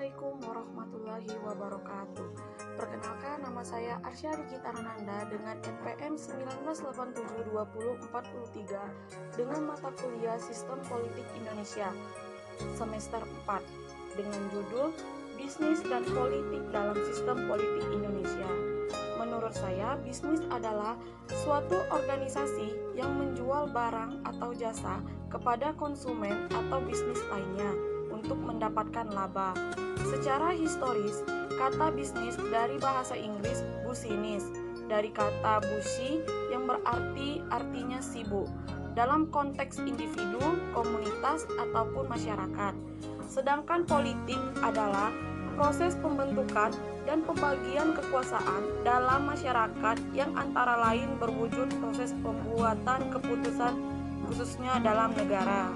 Assalamualaikum warahmatullahi wabarakatuh. Perkenalkan nama saya Arsya Rikita dengan NPM 19872043 dengan mata kuliah Sistem Politik Indonesia semester 4 dengan judul Bisnis dan Politik dalam Sistem Politik Indonesia. Menurut saya, bisnis adalah suatu organisasi yang menjual barang atau jasa kepada konsumen atau bisnis lainnya untuk mendapatkan laba. Secara historis, kata bisnis dari bahasa Inggris business dari kata busi yang berarti artinya sibuk dalam konteks individu, komunitas, ataupun masyarakat. Sedangkan politik adalah proses pembentukan dan pembagian kekuasaan dalam masyarakat yang antara lain berwujud proses pembuatan keputusan khususnya dalam negara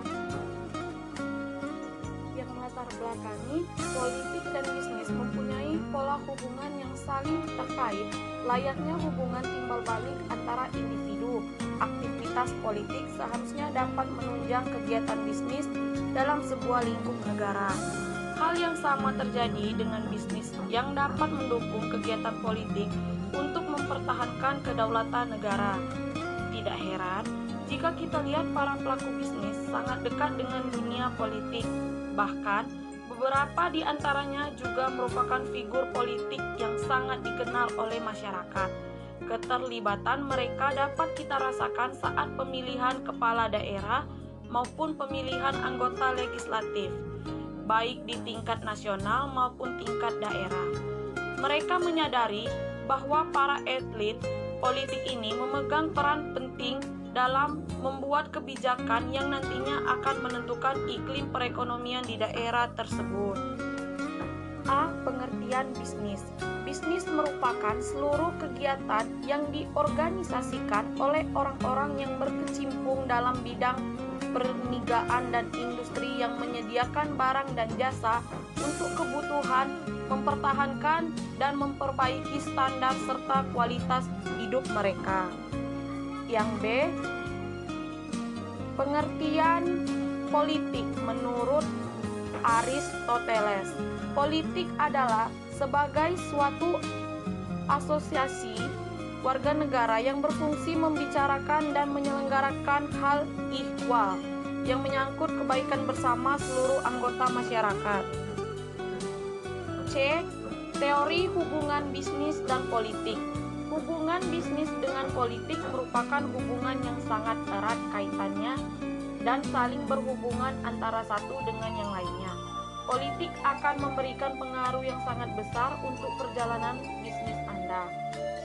politik dan bisnis mempunyai pola hubungan yang saling terkait layaknya hubungan timbal balik antara individu. Aktivitas politik seharusnya dapat menunjang kegiatan bisnis dalam sebuah lingkup negara. Hal yang sama terjadi dengan bisnis yang dapat mendukung kegiatan politik untuk mempertahankan kedaulatan negara. Tidak heran jika kita lihat para pelaku bisnis sangat dekat dengan dunia politik Bahkan, beberapa di antaranya juga merupakan figur politik yang sangat dikenal oleh masyarakat. Keterlibatan mereka dapat kita rasakan saat pemilihan kepala daerah maupun pemilihan anggota legislatif, baik di tingkat nasional maupun tingkat daerah. Mereka menyadari bahwa para elit politik ini memegang peran penting dalam membuat kebijakan yang nantinya akan menentukan iklim perekonomian di daerah tersebut. A. Pengertian bisnis. Bisnis merupakan seluruh kegiatan yang diorganisasikan oleh orang-orang yang berkecimpung dalam bidang perniagaan dan industri yang menyediakan barang dan jasa untuk kebutuhan, mempertahankan, dan memperbaiki standar serta kualitas hidup mereka. Yang B, pengertian politik menurut Aristoteles. Politik adalah sebagai suatu asosiasi warga negara yang berfungsi membicarakan dan menyelenggarakan hal ihwal yang menyangkut kebaikan bersama seluruh anggota masyarakat. C. Teori hubungan bisnis dan politik Hubungan bisnis dengan politik merupakan hubungan yang sangat erat kaitannya dan saling berhubungan antara satu dengan yang lainnya. Politik akan memberikan pengaruh yang sangat besar untuk perjalanan bisnis Anda.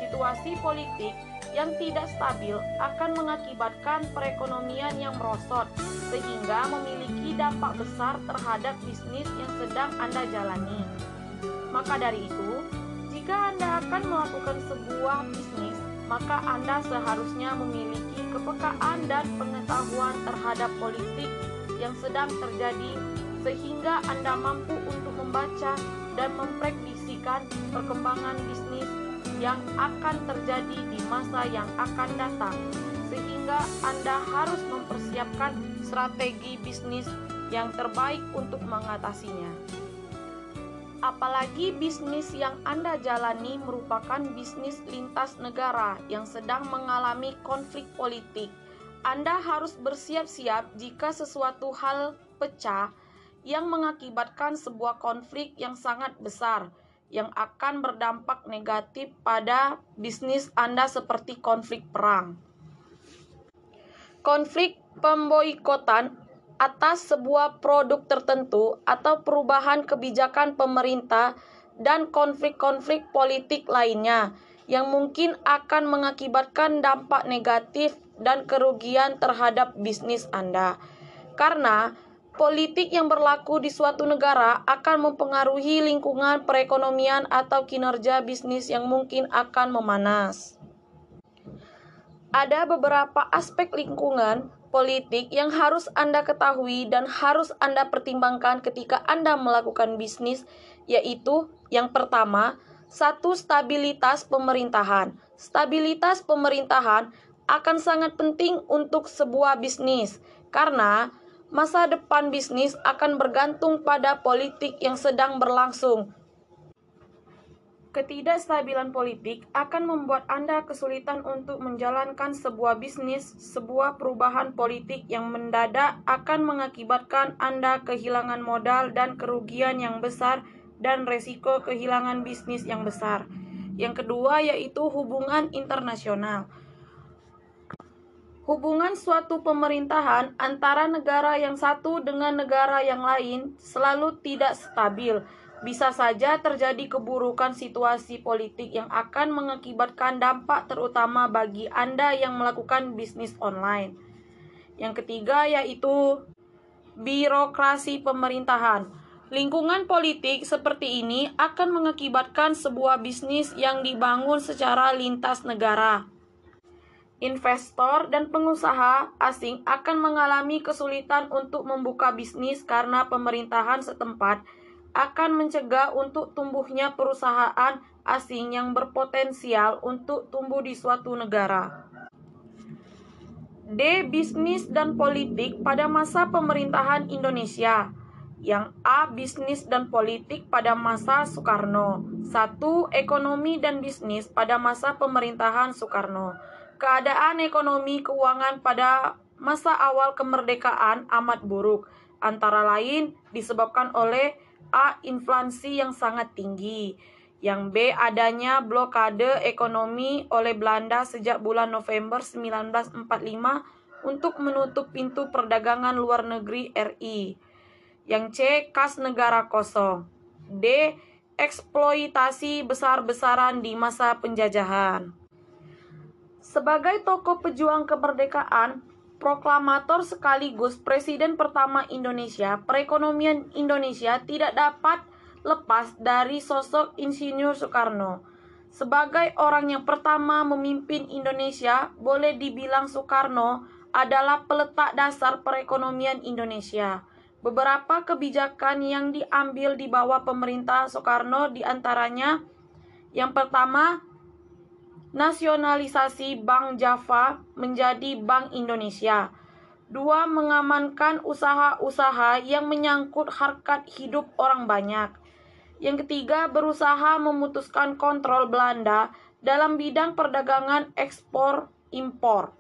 Situasi politik yang tidak stabil akan mengakibatkan perekonomian yang merosot, sehingga memiliki dampak besar terhadap bisnis yang sedang Anda jalani. Maka dari itu, jika Anda akan melakukan sebuah bisnis, maka Anda seharusnya memiliki kepekaan dan pengetahuan terhadap politik yang sedang terjadi sehingga Anda mampu untuk membaca dan memprediksikan perkembangan bisnis yang akan terjadi di masa yang akan datang sehingga Anda harus mempersiapkan strategi bisnis yang terbaik untuk mengatasinya. Apalagi bisnis yang Anda jalani merupakan bisnis lintas negara yang sedang mengalami konflik politik. Anda harus bersiap-siap jika sesuatu hal pecah yang mengakibatkan sebuah konflik yang sangat besar yang akan berdampak negatif pada bisnis Anda seperti konflik perang. Konflik pemboikotan atas sebuah produk tertentu atau perubahan kebijakan pemerintah dan konflik-konflik politik lainnya yang mungkin akan mengakibatkan dampak negatif dan kerugian terhadap bisnis Anda. Karena politik yang berlaku di suatu negara akan mempengaruhi lingkungan perekonomian atau kinerja bisnis yang mungkin akan memanas. Ada beberapa aspek lingkungan politik yang harus Anda ketahui dan harus Anda pertimbangkan ketika Anda melakukan bisnis, yaitu yang pertama, satu stabilitas pemerintahan. Stabilitas pemerintahan akan sangat penting untuk sebuah bisnis karena Masa depan bisnis akan bergantung pada politik yang sedang berlangsung. Ketidakstabilan politik akan membuat Anda kesulitan untuk menjalankan sebuah bisnis. Sebuah perubahan politik yang mendadak akan mengakibatkan Anda kehilangan modal dan kerugian yang besar dan resiko kehilangan bisnis yang besar. Yang kedua yaitu hubungan internasional. Hubungan suatu pemerintahan antara negara yang satu dengan negara yang lain selalu tidak stabil. Bisa saja terjadi keburukan situasi politik yang akan mengakibatkan dampak terutama bagi Anda yang melakukan bisnis online. Yang ketiga yaitu birokrasi pemerintahan. Lingkungan politik seperti ini akan mengakibatkan sebuah bisnis yang dibangun secara lintas negara investor dan pengusaha asing akan mengalami kesulitan untuk membuka bisnis karena pemerintahan setempat akan mencegah untuk tumbuhnya perusahaan asing yang berpotensial untuk tumbuh di suatu negara. D. Bisnis dan politik pada masa pemerintahan Indonesia. Yang A. Bisnis dan politik pada masa Soekarno. 1. Ekonomi dan bisnis pada masa pemerintahan Soekarno. Keadaan ekonomi keuangan pada masa awal kemerdekaan amat buruk, antara lain disebabkan oleh A. Inflasi yang sangat tinggi, yang B. Adanya blokade ekonomi oleh Belanda sejak bulan November 1945 untuk menutup pintu perdagangan luar negeri RI. Yang C. Kas negara kosong. D. Eksploitasi besar-besaran di masa penjajahan. Sebagai tokoh pejuang kemerdekaan, proklamator sekaligus presiden pertama Indonesia, perekonomian Indonesia tidak dapat lepas dari sosok Insinyur Soekarno. Sebagai orang yang pertama memimpin Indonesia, boleh dibilang Soekarno adalah peletak dasar perekonomian Indonesia. Beberapa kebijakan yang diambil di bawah pemerintah Soekarno di antaranya yang pertama nasionalisasi Bank Java menjadi Bank Indonesia. Dua, mengamankan usaha-usaha yang menyangkut harkat hidup orang banyak. Yang ketiga, berusaha memutuskan kontrol Belanda dalam bidang perdagangan ekspor impor.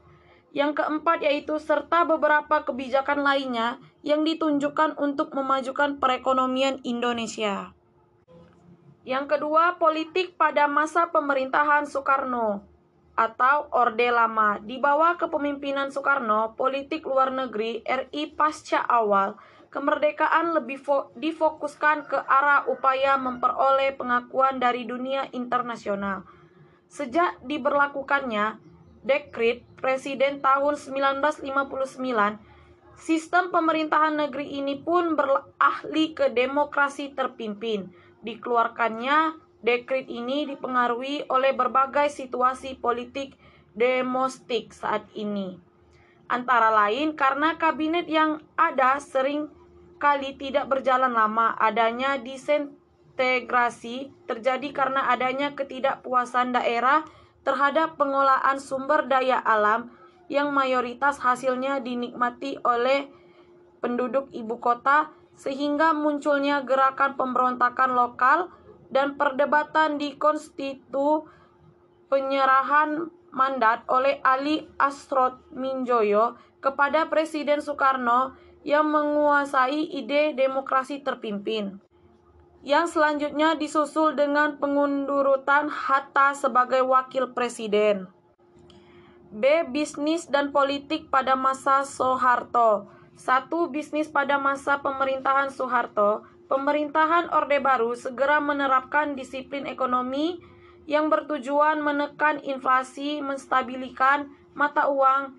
Yang keempat yaitu serta beberapa kebijakan lainnya yang ditunjukkan untuk memajukan perekonomian Indonesia. Yang kedua, politik pada masa pemerintahan Soekarno atau Orde Lama. Di bawah kepemimpinan Soekarno, politik luar negeri RI pasca awal kemerdekaan lebih difokuskan ke arah upaya memperoleh pengakuan dari dunia internasional. Sejak diberlakukannya Dekrit Presiden tahun 1959, sistem pemerintahan negeri ini pun berahli ke demokrasi terpimpin Dikeluarkannya dekrit ini dipengaruhi oleh berbagai situasi politik demostik saat ini. Antara lain karena kabinet yang ada sering kali tidak berjalan lama, adanya disintegrasi terjadi karena adanya ketidakpuasan daerah terhadap pengolahan sumber daya alam yang mayoritas hasilnya dinikmati oleh penduduk ibu kota sehingga munculnya gerakan pemberontakan lokal dan perdebatan di konstitu penyerahan mandat oleh Ali Asrot Minjoyo kepada Presiden Soekarno yang menguasai ide demokrasi terpimpin. Yang selanjutnya disusul dengan pengundurutan Hatta sebagai wakil presiden. B. Bisnis dan politik pada masa Soeharto satu, bisnis pada masa pemerintahan Soeharto, pemerintahan Orde Baru segera menerapkan disiplin ekonomi yang bertujuan menekan inflasi, menstabilkan mata uang,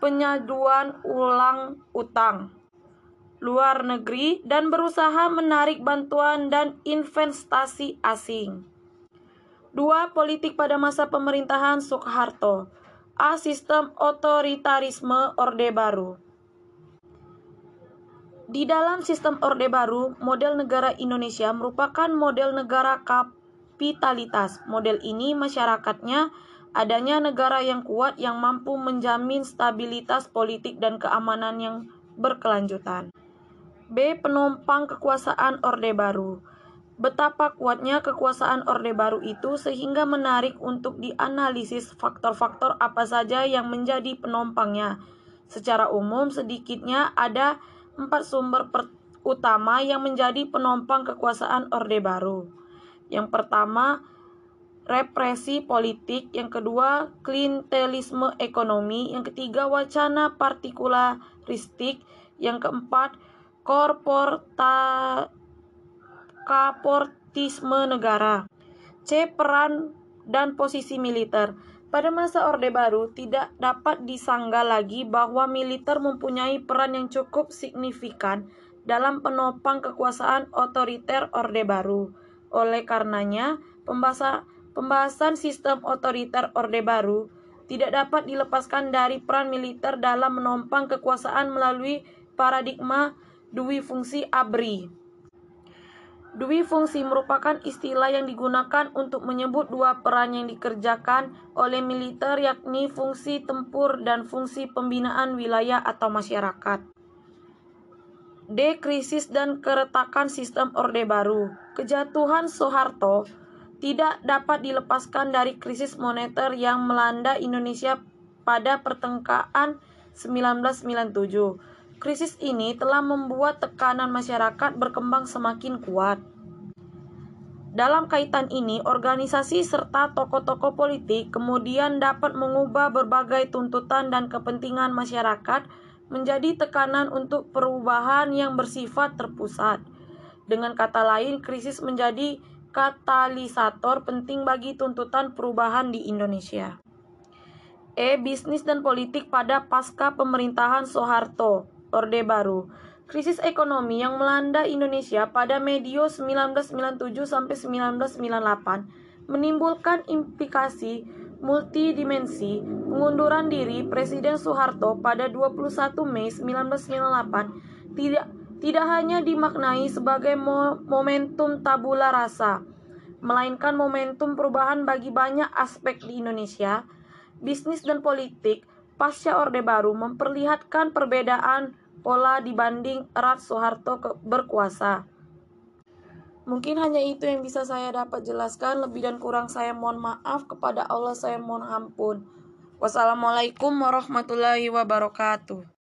penyaduan ulang utang luar negeri, dan berusaha menarik bantuan dan investasi asing. Dua, politik pada masa pemerintahan Soeharto. A. Sistem otoritarisme Orde Baru. Di dalam sistem Orde Baru, model negara Indonesia merupakan model negara kapitalitas. Model ini masyarakatnya adanya negara yang kuat yang mampu menjamin stabilitas politik dan keamanan yang berkelanjutan. B. Penompang kekuasaan Orde Baru. Betapa kuatnya kekuasaan Orde Baru itu sehingga menarik untuk dianalisis faktor-faktor apa saja yang menjadi penompangnya. Secara umum, sedikitnya ada empat sumber utama yang menjadi penompang kekuasaan Orde Baru. Yang pertama, represi politik, yang kedua, klientelisme ekonomi, yang ketiga, wacana partikularistik, yang keempat, korporta kaportisme negara. C. Peran dan posisi militer. Pada masa Orde Baru, tidak dapat disangga lagi bahwa militer mempunyai peran yang cukup signifikan dalam penopang kekuasaan otoriter Orde Baru. Oleh karenanya, pembahasan, pembahasan sistem otoriter Orde Baru tidak dapat dilepaskan dari peran militer dalam menopang kekuasaan melalui paradigma Dwi fungsi ABRI. Dwi fungsi merupakan istilah yang digunakan untuk menyebut dua peran yang dikerjakan oleh militer yakni fungsi tempur dan fungsi pembinaan wilayah atau masyarakat. D. Krisis dan keretakan sistem Orde Baru. Kejatuhan Soeharto tidak dapat dilepaskan dari krisis moneter yang melanda Indonesia pada pertengahan 1997 Krisis ini telah membuat tekanan masyarakat berkembang semakin kuat. Dalam kaitan ini, organisasi serta tokoh-tokoh politik kemudian dapat mengubah berbagai tuntutan dan kepentingan masyarakat menjadi tekanan untuk perubahan yang bersifat terpusat. Dengan kata lain, krisis menjadi katalisator penting bagi tuntutan perubahan di Indonesia. E. Bisnis dan politik pada pasca pemerintahan Soeharto Orde Baru. Krisis ekonomi yang melanda Indonesia pada medio 1997 sampai 1998 menimbulkan implikasi multidimensi pengunduran diri Presiden Soeharto pada 21 Mei 1998 tidak tidak hanya dimaknai sebagai mo momentum tabula rasa, melainkan momentum perubahan bagi banyak aspek di Indonesia, bisnis dan politik pasca Orde Baru memperlihatkan perbedaan pola dibanding erat Soeharto ke berkuasa. Mungkin hanya itu yang bisa saya dapat jelaskan. Lebih dan kurang saya mohon maaf kepada Allah saya mohon ampun. Wassalamualaikum warahmatullahi wabarakatuh.